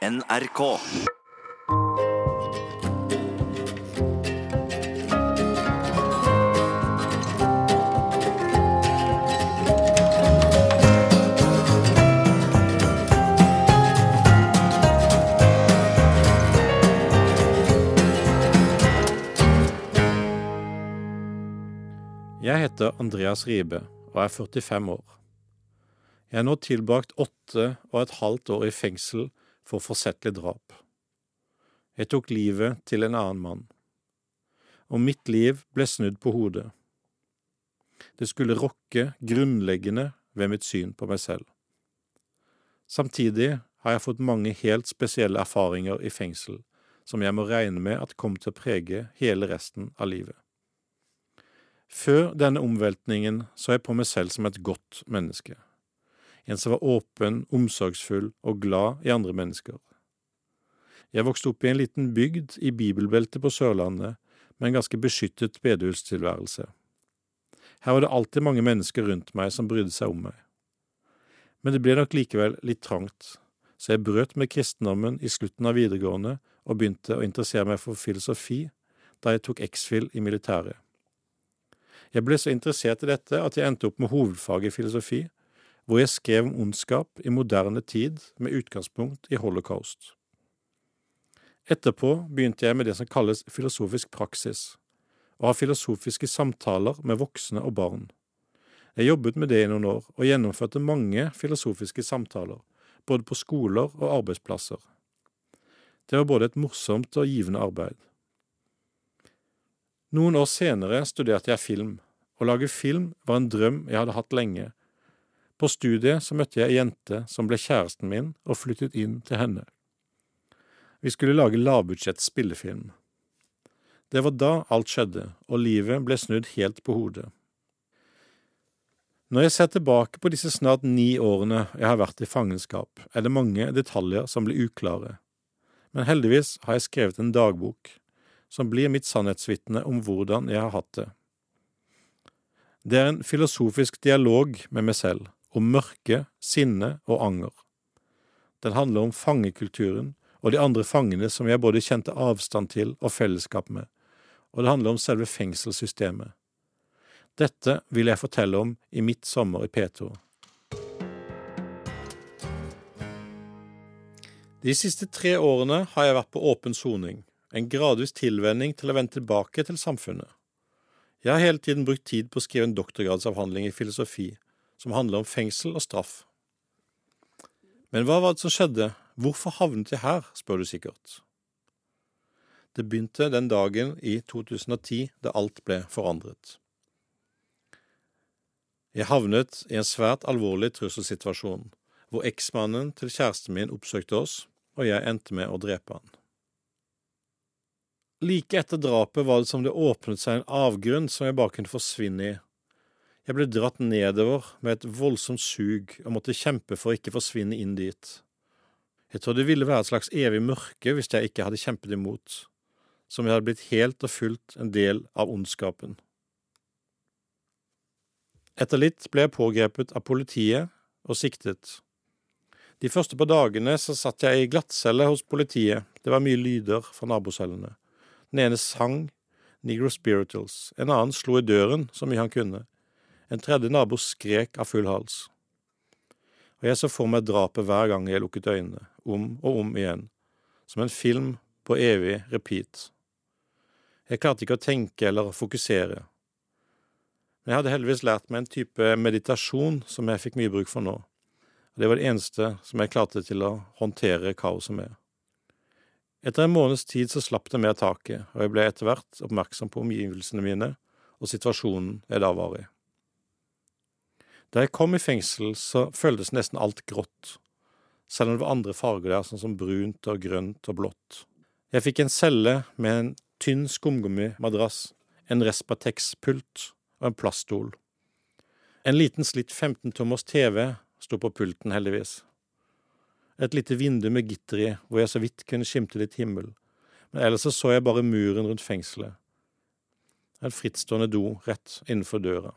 NRK. Jeg heter Andreas Ribe og er 45 år. Jeg har nå tilbrakt åtte og et halvt år i fengsel for forsettlig drap. Jeg tok livet til en annen mann. Og mitt liv ble snudd på hodet. Det skulle rokke grunnleggende ved mitt syn på meg selv. Samtidig har jeg fått mange helt spesielle erfaringer i fengsel som jeg må regne med at kom til å prege hele resten av livet. Før denne omveltningen så jeg på meg selv som et godt menneske, en som var åpen, omsorgsfull og glad i andre mennesker. Jeg vokste opp i en liten bygd i bibelbeltet på Sørlandet med en ganske beskyttet bedehustilværelse. Her var det alltid mange mennesker rundt meg som brydde seg om meg. Men det ble nok likevel litt trangt, så jeg brøt med kristendommen i slutten av videregående og begynte å interessere meg for filosofi da jeg tok X-FIL i militæret. Jeg ble så interessert i dette at jeg endte opp med hovedfag i filosofi, hvor jeg skrev om ondskap i moderne tid med utgangspunkt i holocaust. Etterpå begynte jeg med det som kalles filosofisk praksis, og ha filosofiske samtaler med voksne og barn. Jeg jobbet med det i noen år, og gjennomførte mange filosofiske samtaler, både på skoler og arbeidsplasser. Det var både et morsomt og givende arbeid. Noen år senere studerte jeg film. Å lage film var en drøm jeg hadde hatt lenge. På studiet så møtte jeg ei jente som ble kjæresten min, og flyttet inn til henne. Vi skulle lage lavbudsjett spillefilm. Det var da alt skjedde, og livet ble snudd helt på hodet. Når jeg ser tilbake på disse snart ni årene jeg har vært i fangenskap, er det mange detaljer som blir uklare. Men heldigvis har jeg skrevet en dagbok som blir mitt sannhetsvitne om hvordan jeg har hatt det. Det er en filosofisk dialog med meg selv, om mørke, sinne og anger. Den handler om fangekulturen og de andre fangene som jeg både kjente avstand til og fellesskap med, og det handler om selve fengselssystemet. Dette vil jeg fortelle om i mitt sommer i P2. De siste tre årene har jeg vært på åpen soning, en gradvis tilvenning til å vende tilbake til samfunnet. Jeg har hele tiden brukt tid på å skrive en doktorgradsavhandling i filosofi, som handler om fengsel og straff. Men hva var det som skjedde, hvorfor havnet jeg her, spør du sikkert. Det begynte den dagen i 2010 da alt ble forandret. Jeg havnet i en svært alvorlig trusselsituasjon, hvor eksmannen til kjæresten min oppsøkte oss, og jeg endte med å drepe han. Like etter drapet var det som det åpnet seg en avgrunn som jeg bare kunne forsvinne i. Jeg ble dratt nedover med et voldsomt sug og måtte kjempe for å ikke forsvinne inn dit. Jeg tror det ville være et slags evig mørke hvis jeg ikke hadde kjempet imot, som jeg hadde blitt helt og fullt en del av ondskapen. Etter litt ble jeg pågrepet av politiet og siktet. De første par dagene så satt jeg i glattcelle hos politiet, det var mye lyder fra nabocellene. Den ene sang Negro Spirituals, en annen slo i døren så mye han kunne, en tredje nabo skrek av full hals. Og jeg så for meg drapet hver gang jeg lukket øynene, om og om igjen, som en film på evig repeat. Jeg klarte ikke å tenke eller fokusere. Men jeg hadde heldigvis lært meg en type meditasjon som jeg fikk mye bruk for nå. Og det var det eneste som jeg klarte til å håndtere kaoset med. Etter en måneds tid så slapp det mer taket, og jeg ble etter hvert oppmerksom på omgivelsene mine og situasjonen jeg da var i. Da jeg kom i fengsel, så føltes nesten alt grått, selv om det var andre farger der, sånn som brunt og grønt og blått. Jeg fikk en celle med en tynn skumgummimadrass, en Respatex-pult og en plaststol. En liten slitt 15-tommers TV sto på pulten, heldigvis. Et lite vindu med gitter i, hvor jeg så vidt kunne skimte litt himmel, men ellers så, så jeg bare muren rundt fengselet. En frittstående do rett innenfor døra.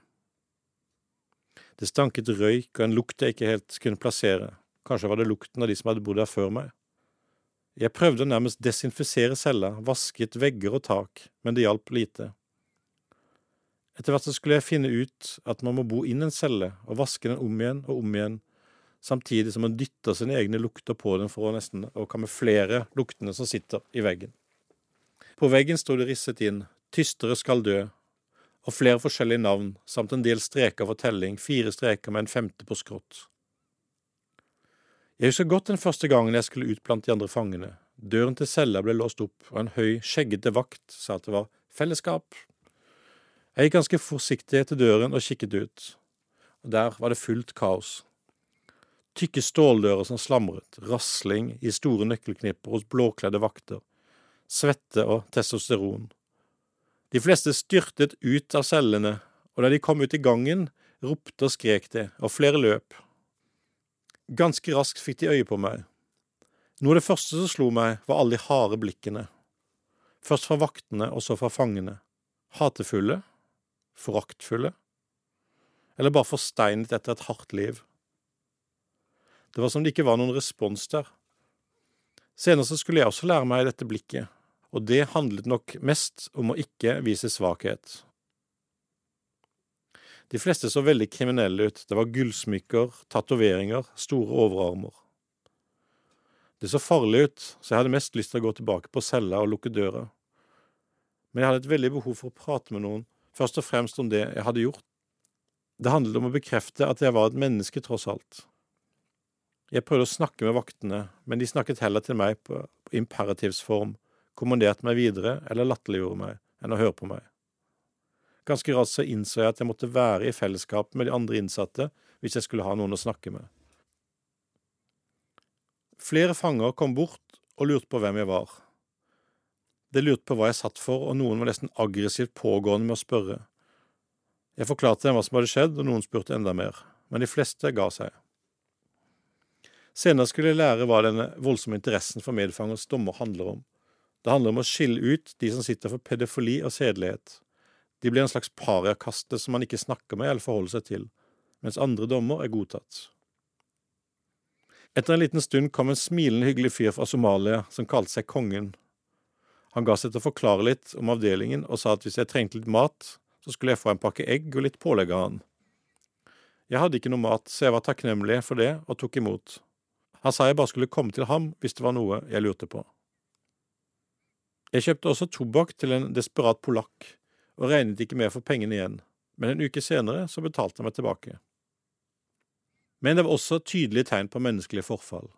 Det stanket røyk og en lukt jeg ikke helt kunne plassere, kanskje var det lukten av de som hadde bodd der før meg. Jeg prøvde å nærmest desinfisere cella, vasket vegger og tak, men det hjalp lite. Etter hvert så skulle jeg finne ut at man må bo inn en celle og vaske den om igjen og om igjen, samtidig som man dytter sine egne lukter på den for å nesten å kamuflere luktene som sitter i veggen. På veggen sto det risset inn Tystere skal dø, og flere forskjellige navn, samt en del streker for telling, fire streker med en femte på skrått. Jeg husker godt den første gangen jeg skulle ut blant de andre fangene. Døren til cella ble låst opp, og en høy, skjeggete vakt sa at det var fellesskap. Jeg gikk ganske forsiktig til døren og kikket ut, og der var det fullt kaos. Tykke ståldører som slamret, rasling i store nøkkelknipper hos blåkledde vakter, svette og testosteron. De fleste styrtet ut av cellene, og da de kom ut i gangen, ropte og skrek de, og flere løp. Ganske raskt fikk de øye på meg. Noe av det første som slo meg, var alle de harde blikkene. Først fra vaktene og så fra fangene. Hatefulle, foraktfulle, eller bare forsteinet etter et hardt liv. Det var som det ikke var noen respons der. Senere skulle jeg også lære meg dette blikket, og det handlet nok mest om å ikke vise svakhet. De fleste så veldig kriminelle ut, det var gullsmykker, tatoveringer, store overarmer. Det så farlig ut, så jeg hadde mest lyst til å gå tilbake på cella og lukke døra. Men jeg hadde et veldig behov for å prate med noen først og fremst om det jeg hadde gjort. Det handlet om å bekrefte at jeg var et menneske, tross alt. Jeg prøvde å snakke med vaktene, men de snakket heller til meg på imperativsform, kommanderte meg videre eller latterliggjorde meg, enn å høre på meg. Ganske raskt så innså jeg at jeg måtte være i fellesskap med de andre innsatte hvis jeg skulle ha noen å snakke med. Flere fanger kom bort og lurte på hvem jeg var. De lurte på hva jeg satt for, og noen var nesten aggressivt pågående med å spørre. Jeg forklarte dem hva som hadde skjedd, og noen spurte enda mer, men de fleste ga seg. Senere skulle jeg lære hva denne voldsomme interessen for medfangers dommer handler om. Det handler om å skille ut de som sitter for pedofili og sedelighet. De blir en slags pariakaste som man ikke snakker med eller forholder seg til, mens andre dommer er godtatt. Etter en liten stund kom en smilende hyggelig fyr fra Somalia som kalte seg Kongen, han ga seg til å forklare litt om avdelingen og sa at hvis jeg trengte litt mat, så skulle jeg få en pakke egg og litt pålegg av han. Jeg hadde ikke noe mat, så jeg var takknemlig for det og tok imot. Han sa jeg bare skulle komme til ham hvis det var noe jeg lurte på. Jeg kjøpte også tobakk til en desperat polakk, og regnet ikke med å få pengene igjen, men en uke senere så betalte han meg tilbake. Men det var også tydelige tegn på menneskelig forfall.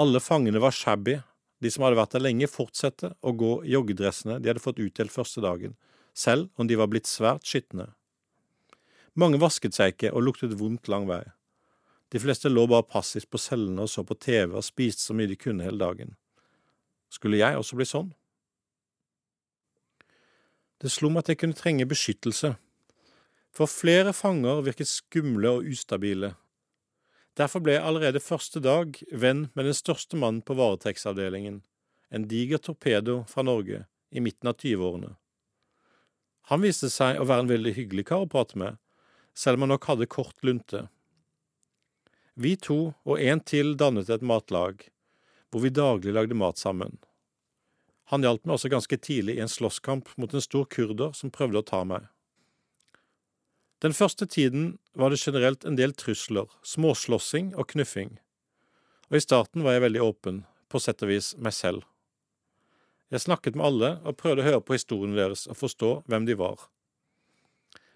Alle fangene var shabby de som hadde vært der lenge, fortsette å gå i joggedressene de hadde fått utdelt første dagen, selv om de var blitt svært skitne. Mange vasket seg ikke og luktet vondt lang vei. De fleste lå bare passivt på cellene og så på TV og spiste så mye de kunne hele dagen. Skulle jeg også bli sånn? Det slo meg at jeg kunne trenge beskyttelse, for flere fanger virket skumle og ustabile, Derfor ble jeg allerede første dag venn med den største mannen på varetektsavdelingen, en diger torpedo fra Norge, i midten av 20-årene. Han viste seg å være en veldig hyggelig kar å prate med, selv om han nok hadde kort lunte. Vi to og en til dannet et matlag, hvor vi daglig lagde mat sammen. Han hjalp meg også ganske tidlig i en slåsskamp mot en stor kurder som prøvde å ta meg. Den første tiden var det generelt en del trusler, småslåssing og knuffing, og i starten var jeg veldig åpen, på sett og vis meg selv. Jeg snakket med alle og prøvde å høre på historiene deres og forstå hvem de var.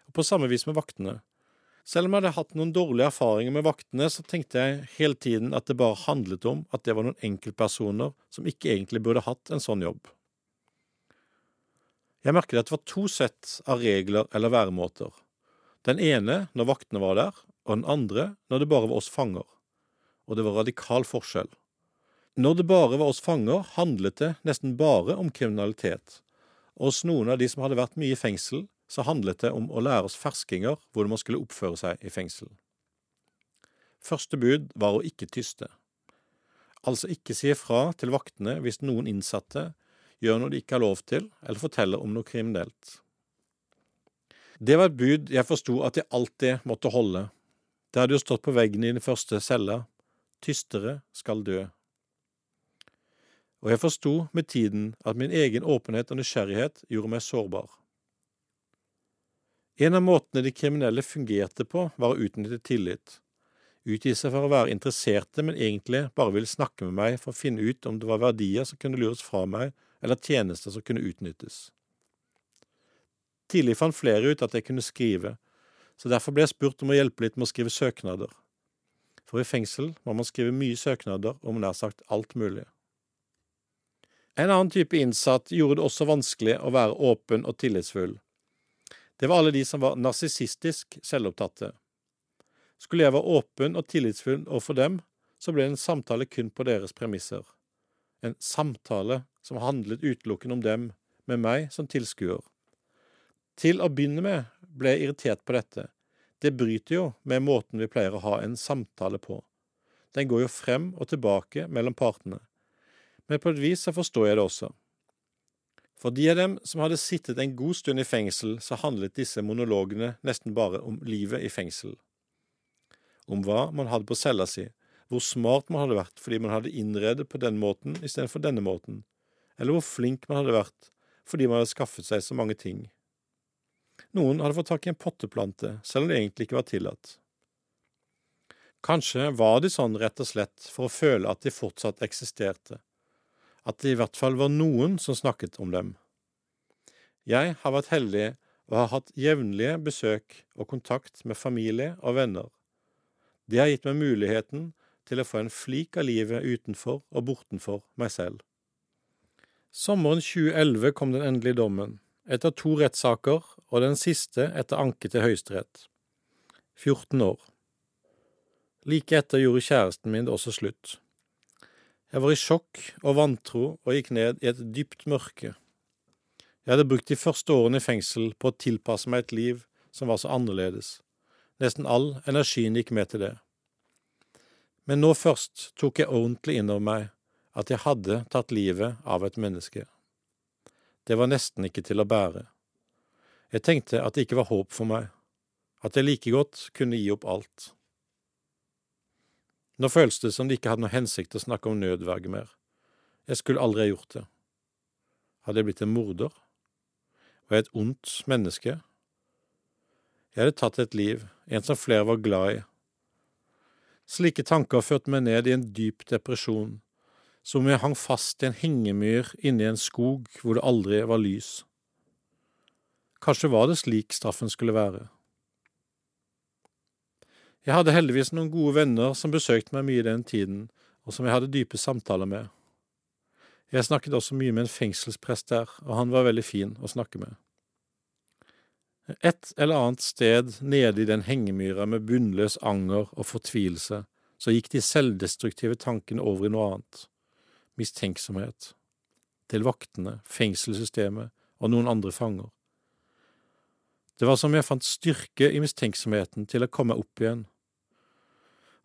Og på samme vis med vaktene. Selv om jeg hadde hatt noen dårlige erfaringer med vaktene, så tenkte jeg hele tiden at det bare handlet om at det var noen enkeltpersoner som ikke egentlig burde hatt en sånn jobb. Jeg merket at det var to sett av regler eller væremåter. Den ene når vaktene var der, og den andre når det bare var oss fanger. Og det var radikal forskjell. Når det bare var oss fanger, handlet det nesten bare om kriminalitet. Og hos noen av de som hadde vært mye i fengsel, så handlet det om å lære oss ferskinger hvordan man skulle oppføre seg i fengsel. Første bud var å ikke tyste. Altså ikke si ifra til vaktene hvis noen innsatte gjør noe de ikke har lov til, eller forteller om noe kriminelt. Det var et bud jeg forsto at jeg alltid måtte holde. Det hadde jo stått på veggen i den første cella. Tystere skal dø. og jeg forsto med tiden at min egen åpenhet og nysgjerrighet gjorde meg sårbar. En av måtene de kriminelle fungerte på, var å utnytte tillit. Utgi seg for å være interesserte, men egentlig bare ville snakke med meg for å finne ut om det var verdier som kunne lures fra meg, eller tjenester som kunne utnyttes. Tidlig fant flere ut at jeg kunne skrive, så derfor ble jeg spurt om å hjelpe litt med å skrive søknader. For i fengsel må man skrive mye søknader om nær sagt alt mulig. En annen type innsatt gjorde det også vanskelig å være åpen og tillitsfull. Det var alle de som var narsissistisk selvopptatte. Skulle jeg være åpen og tillitsfull overfor dem, så ble det en samtale kun på deres premisser. En samtale som handlet utelukkende om dem, med meg som tilskuer. Til å begynne med ble jeg irritert på dette. Det bryter jo med måten vi pleier å ha en samtale på. Den går jo frem og tilbake mellom partene. Men på et vis så forstår jeg det også. For de av dem som hadde sittet en god stund i fengsel, så handlet disse monologene nesten bare om livet i fengsel. Om hva man hadde på cella si, hvor smart man hadde vært fordi man hadde innredet på den måten istedenfor denne måten, eller hvor flink man hadde vært fordi man hadde skaffet seg så mange ting. Noen hadde fått tak i en potteplante, selv om det egentlig ikke var tillatt. Kanskje var de sånn rett og slett for å føle at de fortsatt eksisterte, at det i hvert fall var noen som snakket om dem. Jeg har vært heldig og har hatt jevnlige besøk og kontakt med familie og venner. Det har gitt meg muligheten til å få en flik av livet utenfor og bortenfor meg selv. Sommeren 2011 kom den endelige dommen, etter to rettssaker og den siste etter anke til Høyesterett. 14 år. Like etter gjorde kjæresten min det også slutt. Jeg var i sjokk og vantro og gikk ned i et dypt mørke. Jeg hadde brukt de første årene i fengsel på å tilpasse meg et liv som var så annerledes. Nesten all energien gikk med til det. Men nå først tok jeg ordentlig inn over meg at jeg hadde tatt livet av et menneske. Det var nesten ikke til å bære. Jeg tenkte at det ikke var håp for meg, at jeg like godt kunne gi opp alt. Nå føles det som det ikke hadde noe hensikt å snakke om nødverge mer. Jeg skulle aldri ha gjort det. Hadde jeg blitt en morder? Var jeg et ondt menneske? Jeg hadde tatt et liv, en som flere var glad i. Slike tanker førte meg ned i en dyp depresjon, som om jeg hang fast i en hengemyr inne i en skog hvor det aldri var lys. Kanskje var det slik straffen skulle være. Jeg hadde heldigvis noen gode venner som besøkte meg mye den tiden, og som jeg hadde dype samtaler med. Jeg snakket også mye med en fengselsprest der, og han var veldig fin å snakke med. Et eller annet sted nede i den hengemyra med bunnløs anger og fortvilelse, så gikk de selvdestruktive tankene over i noe annet. Mistenksomhet. Til vaktene, fengselssystemet og noen andre fanger. Det var som jeg fant styrke i mistenksomheten til å komme opp igjen,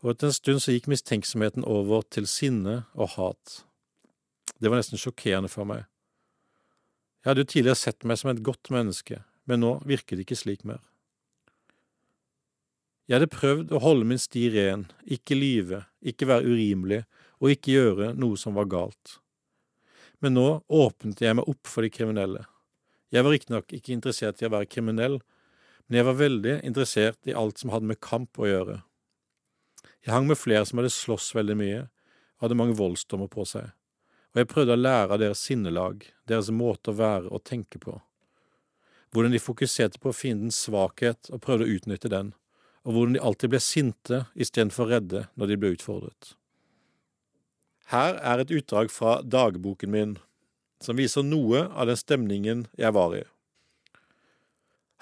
og etter en stund så gikk mistenksomheten over til sinne og hat. Det var nesten sjokkerende for meg. Jeg hadde jo tidligere sett meg som et godt menneske, men nå virket det ikke slik mer. Jeg hadde prøvd å holde min sti ren, ikke lyve, ikke være urimelig og ikke gjøre noe som var galt. Men nå åpnet jeg meg opp for de kriminelle. Jeg var riktignok ikke interessert i å være kriminell, men jeg var veldig interessert i alt som hadde med kamp å gjøre. Jeg hang med flere som hadde slåss veldig mye, og hadde mange voldsdommer på seg, og jeg prøvde å lære av deres sinnelag, deres måte å være og tenke på. Hvordan de fokuserte på fiendens svakhet og prøvde å utnytte den, og hvordan de alltid ble sinte istedenfor redde når de ble utfordret. Her er et utdrag fra dagboken min, som viser noe av den stemningen jeg var i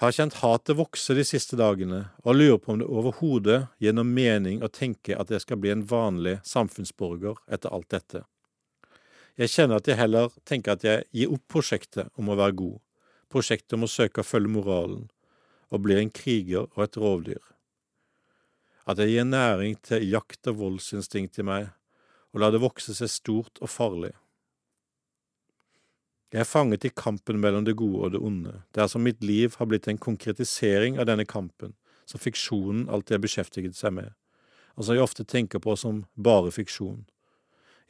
har kjent hatet vokse de siste dagene, og lurer på om det overhodet gir noen mening å tenke at jeg skal bli en vanlig samfunnsborger etter alt dette. Jeg kjenner at jeg heller tenker at jeg gir opp prosjektet om å være god, prosjektet om å søke å følge moralen, og blir en kriger og et rovdyr. At jeg gir næring til jakt- og voldsinstinkt i meg, og lar det vokse seg stort og farlig. Jeg er fanget i kampen mellom det gode og det onde, Det er som mitt liv har blitt en konkretisering av denne kampen, som fiksjonen alltid har beskjeftiget seg med, og som jeg ofte tenker på som bare fiksjon.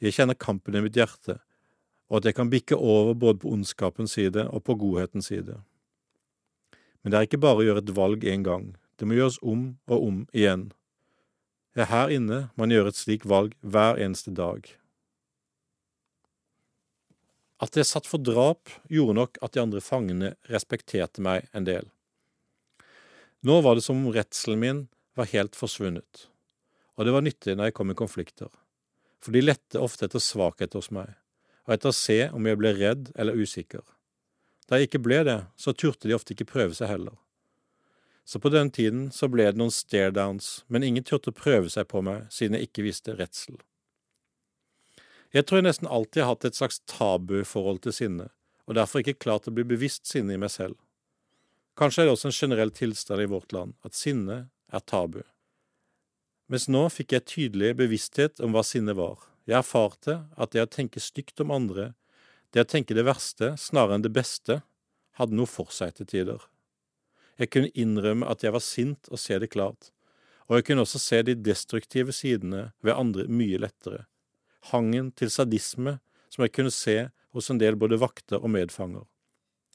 Jeg kjenner kampen i mitt hjerte, og at jeg kan bikke over både på ondskapens side og på godhetens side. Men det er ikke bare å gjøre et valg én gang, det må gjøres om og om igjen. Det er her inne man gjør et slikt valg hver eneste dag. At jeg satt for drap, gjorde nok at de andre fangene respekterte meg en del. Nå var det som om redselen min var helt forsvunnet, og det var nyttig når jeg kom i konflikter, for de lette ofte etter svakhet hos meg, og etter å se om jeg ble redd eller usikker. Da jeg ikke ble det, så turte de ofte ikke prøve seg heller. Så på den tiden så ble det noen stairdowns, men ingen turte prøve seg på meg siden jeg ikke visste redsel. Jeg tror jeg nesten alltid har hatt et slags tabuforhold til sinne, og derfor ikke klart å bli bevisst sinne i meg selv. Kanskje er det også en generell tilstand i vårt land at sinne er tabu. Mens nå fikk jeg tydelig bevissthet om hva sinne var. Jeg erfarte at det å tenke stygt om andre, det å tenke det verste snarere enn det beste, hadde noe for seg til tider. Jeg kunne innrømme at jeg var sint og se det klart, og jeg kunne også se de destruktive sidene ved andre mye lettere hangen til sadisme som jeg kunne se hos en del både vakter og medfanger,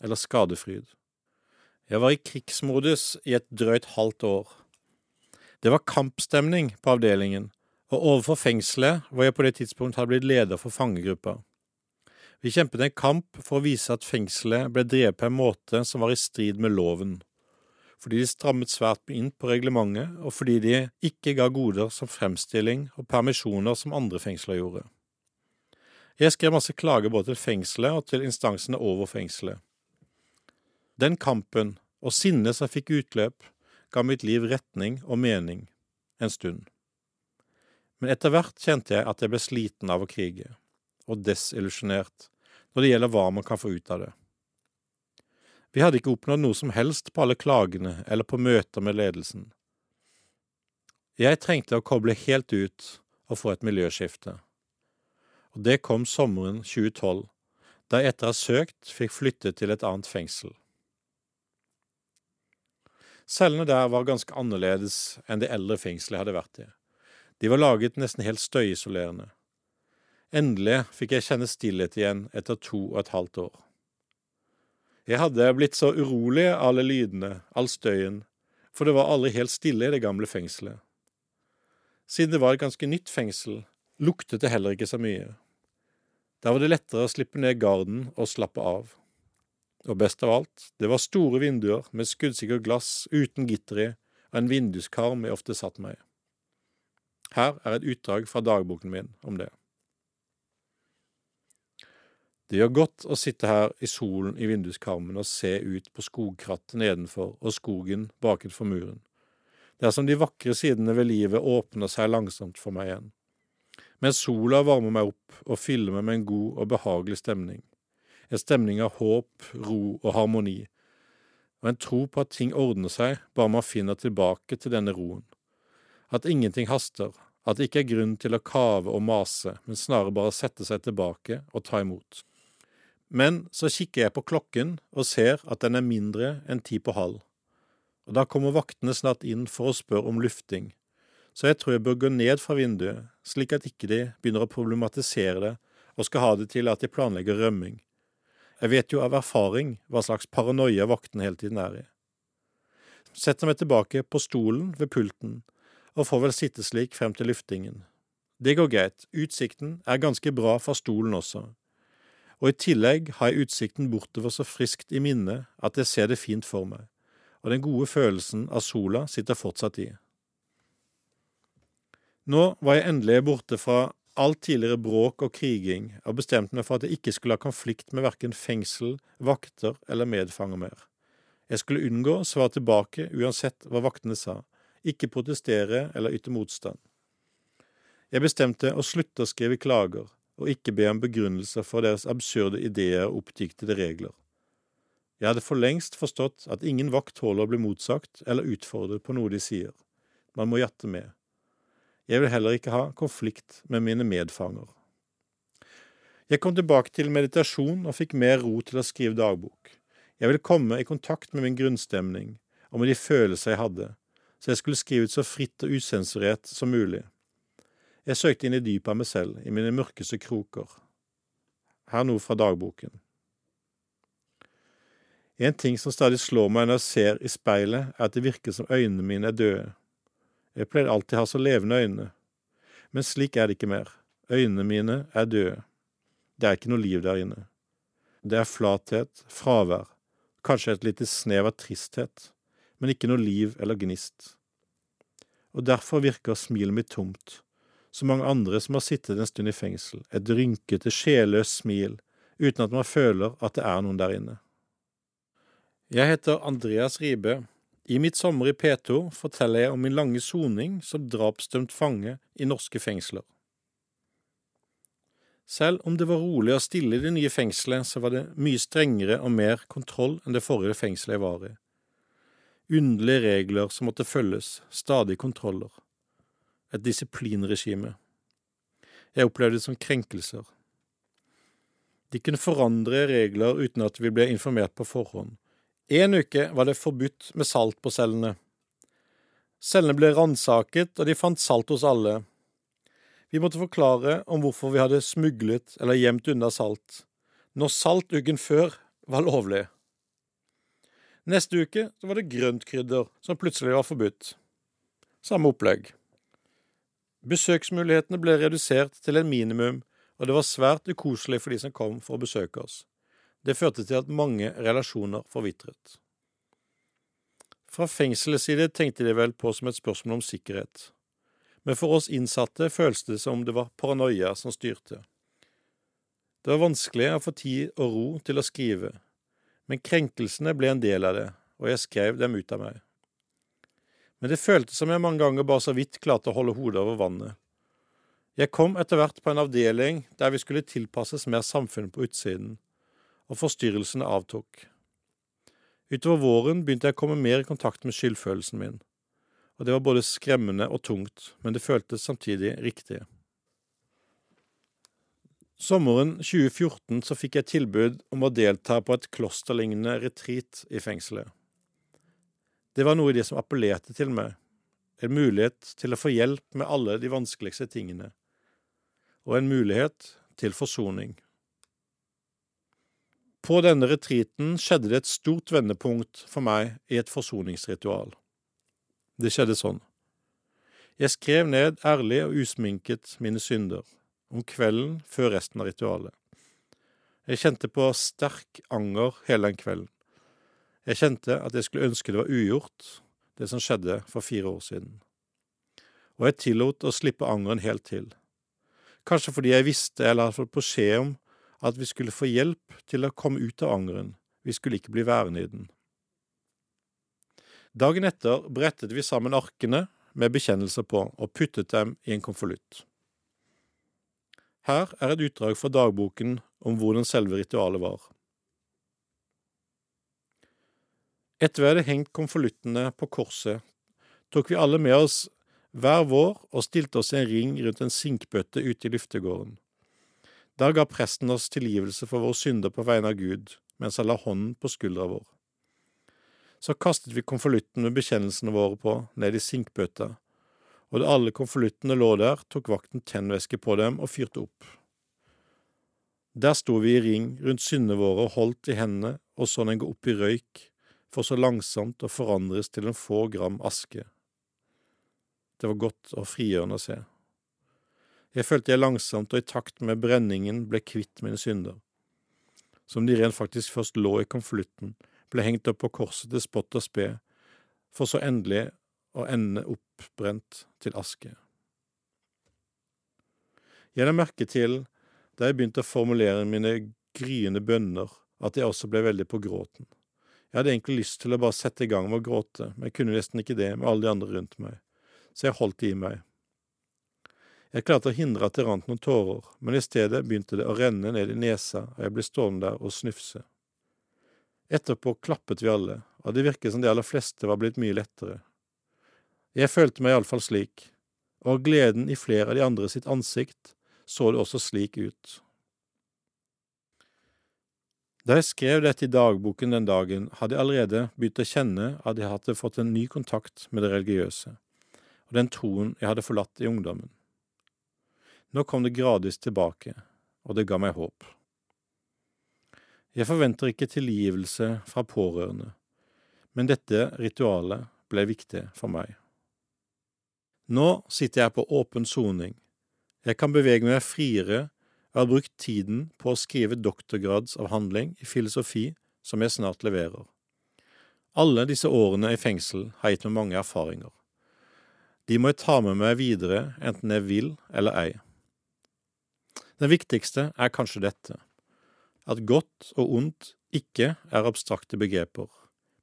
eller skadefryd. Jeg var i krigsmodus i et drøyt halvt år. Det var kampstemning på avdelingen, og overfor fengselet hvor jeg på det tidspunkt hadde blitt leder for fangegruppa. Vi kjempet en kamp for å vise at fengselet ble drevet på en måte som var i strid med loven fordi de strammet svært inn på reglementet, og fordi de ikke ga goder som fremstilling og permisjoner som andre fengsler gjorde. Jeg skrev masse klager både til fengselet og til instansene over fengselet. Den kampen og sinnet som fikk utløp, ga mitt liv retning og mening en stund. Men etter hvert kjente jeg at jeg ble sliten av å krige, og desillusjonert når det gjelder hva man kan få ut av det. Vi hadde ikke oppnådd noe som helst på alle klagene eller på møter med ledelsen. Jeg trengte å koble helt ut og få et miljøskifte. Og det kom sommeren 2012, da jeg etter å ha søkt fikk flytte til et annet fengsel. Cellene der var ganske annerledes enn det eldre fengselet jeg hadde vært i. De var laget nesten helt støyisolerende. Endelig fikk jeg kjenne stillhet igjen etter to og et halvt år. Jeg hadde blitt så urolig av alle lydene, all støyen, for det var aldri helt stille i det gamle fengselet. Siden det var et ganske nytt fengsel, luktet det heller ikke så mye. Der var det lettere å slippe ned garden og slappe av. Og best av alt, det var store vinduer med skuddsikkert glass uten gitter i og en vinduskarm jeg ofte satt meg i. Her er et utdrag fra dagboken min om det. Det gjør godt å sitte her i solen i vinduskarmen og se ut på skogkrattet nedenfor og skogen bakenfor muren. Det er som de vakre sidene ved livet åpner seg langsomt for meg igjen. Mens sola varmer meg opp og fyller meg med en god og behagelig stemning. En stemning av håp, ro og harmoni, og en tro på at ting ordner seg bare man finner tilbake til denne roen. At ingenting haster, at det ikke er grunn til å kave og mase, men snarere bare sette seg tilbake og ta imot. Men så kikker jeg på klokken og ser at den er mindre enn ti på halv. Og da kommer vaktene snart inn for å spørre om lufting, så jeg tror jeg bør gå ned fra vinduet, slik at ikke de begynner å problematisere det og skal ha det til at de planlegger rømming. Jeg vet jo av erfaring hva slags paranoia vaktene hele tiden er i. Setter meg tilbake på stolen ved pulten og får vel sitte slik frem til luftingen. Det går greit, utsikten er ganske bra fra stolen også, og i tillegg har jeg utsikten bortover så friskt i minnet at jeg ser det fint for meg, og den gode følelsen av sola sitter fortsatt i. Nå var jeg endelig borte fra alt tidligere bråk og kriging, og bestemte meg for at jeg ikke skulle ha konflikt med verken fengsel, vakter eller medfanger mer. Jeg skulle unngå å svare tilbake uansett hva vaktene sa, ikke protestere eller yte motstand. Jeg bestemte å slutte å skrive klager, og ikke be om begrunnelser for deres absurde ideer og oppdiktede regler. Jeg hadde for lengst forstått at ingen vakt tåler å bli motsagt eller utfordret på noe de sier. Man må jatte med. Jeg vil heller ikke ha konflikt med mine medfanger. Jeg kom tilbake til meditasjon og fikk mer ro til å skrive dagbok. Jeg ville komme i kontakt med min grunnstemning og med de følelser jeg hadde, så jeg skulle skrive ut så fritt og usensurert som mulig. Jeg søkte inn i dypet av meg selv, i mine mørkeste kroker. Her noe fra dagboken. En ting som stadig slår meg når jeg ser i speilet, er at det virker som øynene mine er døde. Jeg pleide alltid å ha så levende øyne, men slik er det ikke mer. Øynene mine er døde. Det er ikke noe liv der inne. Det er flathet, fravær, kanskje et lite snev av tristhet, men ikke noe liv eller gnist. Og derfor virker smilet mitt tomt, som mange andre som har sittet en stund i fengsel, et rynkete, sjelløst smil, uten at man føler at det er noen der inne. Jeg heter Andreas Ribe. I mitt sommer i P2 forteller jeg om min lange soning som drapsdømt fange i norske fengsler. Selv om det var rolig og stille i det nye fengselet, så var det mye strengere og mer kontroll enn det forrige fengselet jeg var i. Underlige regler som måtte følges, stadig kontroller. Et disiplinregime. Jeg opplevde det som krenkelser. De kunne forandre regler uten at vi ble informert på forhånd. En uke var det forbudt med salt på cellene. Cellene ble ransaket, og de fant salt hos alle. Vi måtte forklare om hvorfor vi hadde smuglet eller gjemt unna salt, når salt uken før var lovlig. Neste uke var det grøntkrydder som plutselig var forbudt. Samme opplegg. Besøksmulighetene ble redusert til en minimum, og det var svært ukoselig for de som kom for å besøke oss. Det førte til at mange relasjoner forvitret. Fra fengselets side tenkte de vel på som et spørsmål om sikkerhet, men for oss innsatte føltes det som det var paranoia som styrte. Det var vanskelig å få tid og ro til å skrive, men krenkelsene ble en del av det, og jeg skrev dem ut av meg. Men det føltes som jeg mange ganger bare så vidt klarte å holde hodet over vannet. Jeg kom etter hvert på en avdeling der vi skulle tilpasses mer samfunn på utsiden, og forstyrrelsene avtok. Utover våren begynte jeg å komme mer i kontakt med skyldfølelsen min, og det var både skremmende og tungt, men det føltes samtidig riktig. Sommeren 2014 så fikk jeg tilbud om å delta på et klosterlignende retreat i fengselet. Det var noe i det som appellerte til meg, en mulighet til å få hjelp med alle de vanskeligste tingene, og en mulighet til forsoning. På denne retreaten skjedde det et stort vendepunkt for meg i et forsoningsritual. Det skjedde sånn. Jeg skrev ned ærlig og usminket mine synder om kvelden før resten av ritualet. Jeg kjente på sterk anger hele den kvelden. Jeg kjente at jeg skulle ønske det var ugjort, det som skjedde for fire år siden. Og jeg tillot å slippe angeren helt til. Kanskje fordi jeg visste eller hadde fått beskjed om at vi skulle få hjelp til å komme ut av angeren, vi skulle ikke bli værende i den. Dagen etter brettet vi sammen arkene med bekjennelser på og puttet dem i en konvolutt. Her er et utdrag fra dagboken om hvordan selve ritualet var. Etter vi hadde hengt konvoluttene på korset, tok vi alle med oss hver vår og stilte oss i en ring rundt en sinkbøtte ute i luftegården. Der ga presten oss tilgivelse for våre synder på vegne av Gud, mens han la hånden på skuldra vår. Så kastet vi konvolutten med bekjennelsene våre på ned i sinkbøtta og da alle konvoluttene lå der, tok vakten tennvæske på dem og fyrte opp. Der sto vi i ring rundt syndene våre og holdt i hendene og så den gå opp i røyk, for så langsomt å forandres til en få gram aske. Det var godt og frigjørende å se. Jeg følte jeg langsomt og i takt med brenningen ble kvitt mine synder. Som de rent faktisk først lå i konvolutten, ble hengt opp på korset til spott og spe, for så endelig å ende oppbrent til aske. Jeg la merke til, da jeg begynte å formulere mine gryende bønner, at jeg også ble veldig på gråten. Jeg hadde egentlig lyst til å bare sette i gang med å gråte, men jeg kunne nesten ikke det med alle de andre rundt meg, så jeg holdt det i meg. Jeg klarte å hindre at det rant noen tårer, men i stedet begynte det å renne ned i nesa, og jeg ble stående der og snufse. Etterpå klappet vi alle, og det virket som de aller fleste var blitt mye lettere, jeg følte meg iallfall slik, og gleden i flere av de andre sitt ansikt så det også slik ut. Da jeg skrev dette i dagboken den dagen, hadde jeg allerede begynt å kjenne at jeg hadde fått en ny kontakt med det religiøse, og den troen jeg hadde forlatt i ungdommen. Nå kom det gradvis tilbake, og det ga meg håp. Jeg forventer ikke tilgivelse fra pårørende, men dette ritualet ble viktig for meg. Nå sitter jeg på åpen soning. Jeg kan bevege meg friere og har brukt tiden på å skrive doktorgradsavhandling i filosofi som jeg snart leverer. Alle disse årene i fengsel har gitt meg mange erfaringer. De må jeg ta med meg videre, enten jeg vil eller ei. Den viktigste er kanskje dette, at godt og ondt ikke er abstrakte begreper,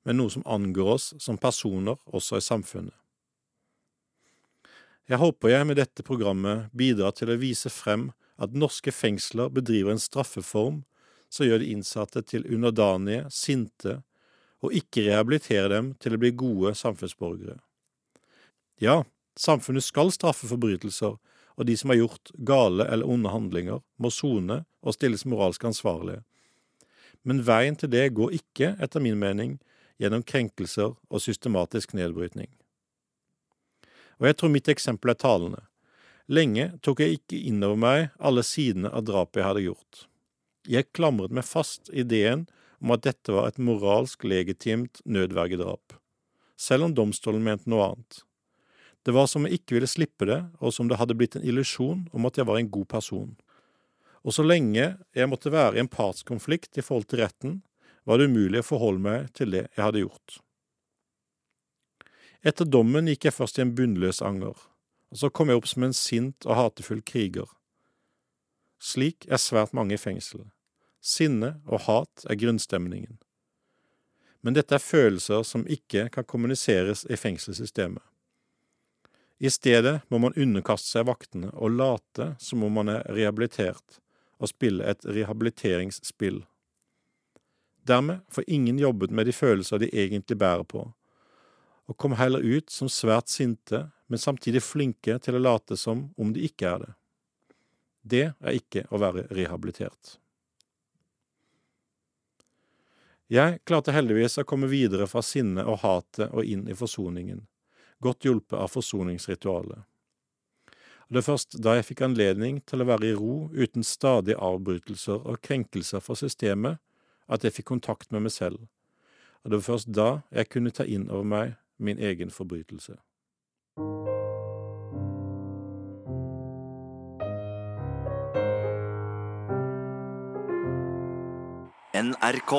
men noe som angår oss som personer også i samfunnet. Jeg håper jeg med dette programmet bidrar til å vise frem at norske fengsler bedriver en straffeform som gjør de innsatte til underdanige, sinte, og ikke rehabiliterer dem til å bli gode samfunnsborgere. Ja, samfunnet skal straffe forbrytelser, og de som har gjort gale eller onde handlinger, må sone og stilles moralsk ansvarlige. Men veien til det går ikke, etter min mening, gjennom krenkelser og systematisk nedbrytning. Og jeg tror mitt eksempel er talende. Lenge tok jeg ikke inn over meg alle sidene av drapet jeg hadde gjort. Jeg klamret meg fast ideen om at dette var et moralsk legitimt nødvergedrap, selv om domstolen mente noe annet. Det var som jeg ikke ville slippe det, og som det hadde blitt en illusjon om at jeg var en god person. Og så lenge jeg måtte være i en partskonflikt i forhold til retten, var det umulig å forholde meg til det jeg hadde gjort. Etter dommen gikk jeg først i en bunnløs anger, og så kom jeg opp som en sint og hatefull kriger. Slik er svært mange i fengsel. Sinne og hat er grunnstemningen. Men dette er følelser som ikke kan kommuniseres i fengselssystemet. I stedet må man underkaste seg vaktene og late som om man er rehabilitert, og spille et rehabiliteringsspill. Dermed får ingen jobbet med de følelser de egentlig bærer på, og kom heller ut som svært sinte, men samtidig flinke til å late som om de ikke er det. Det er ikke å være rehabilitert. Jeg klarte heldigvis å komme videre fra sinnet og hatet og inn i forsoningen godt hjulpet av forsoningsritualet. Det er først da jeg fikk anledning til å være i ro uten stadige avbrytelser og krenkelser fra systemet, at jeg fikk kontakt med meg selv, og det var først da jeg kunne ta inn over meg min egen forbrytelse. NRK.